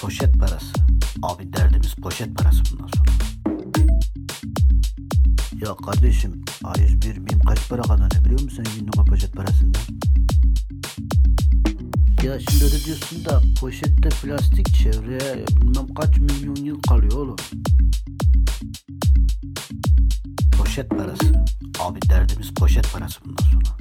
poşet parası abi derdimiz poşet parası bundan sonra. Ya kardeşim A101 BİM kaç para kazanıyor biliyor musun sen günlük poşet parasından? Ya şimdi öyle diyorsun da poşette plastik çevreye bilmem kaç milyon yıl kalıyor oğlum. Poşet parası. Abi derdimiz poşet parası bundan sonra.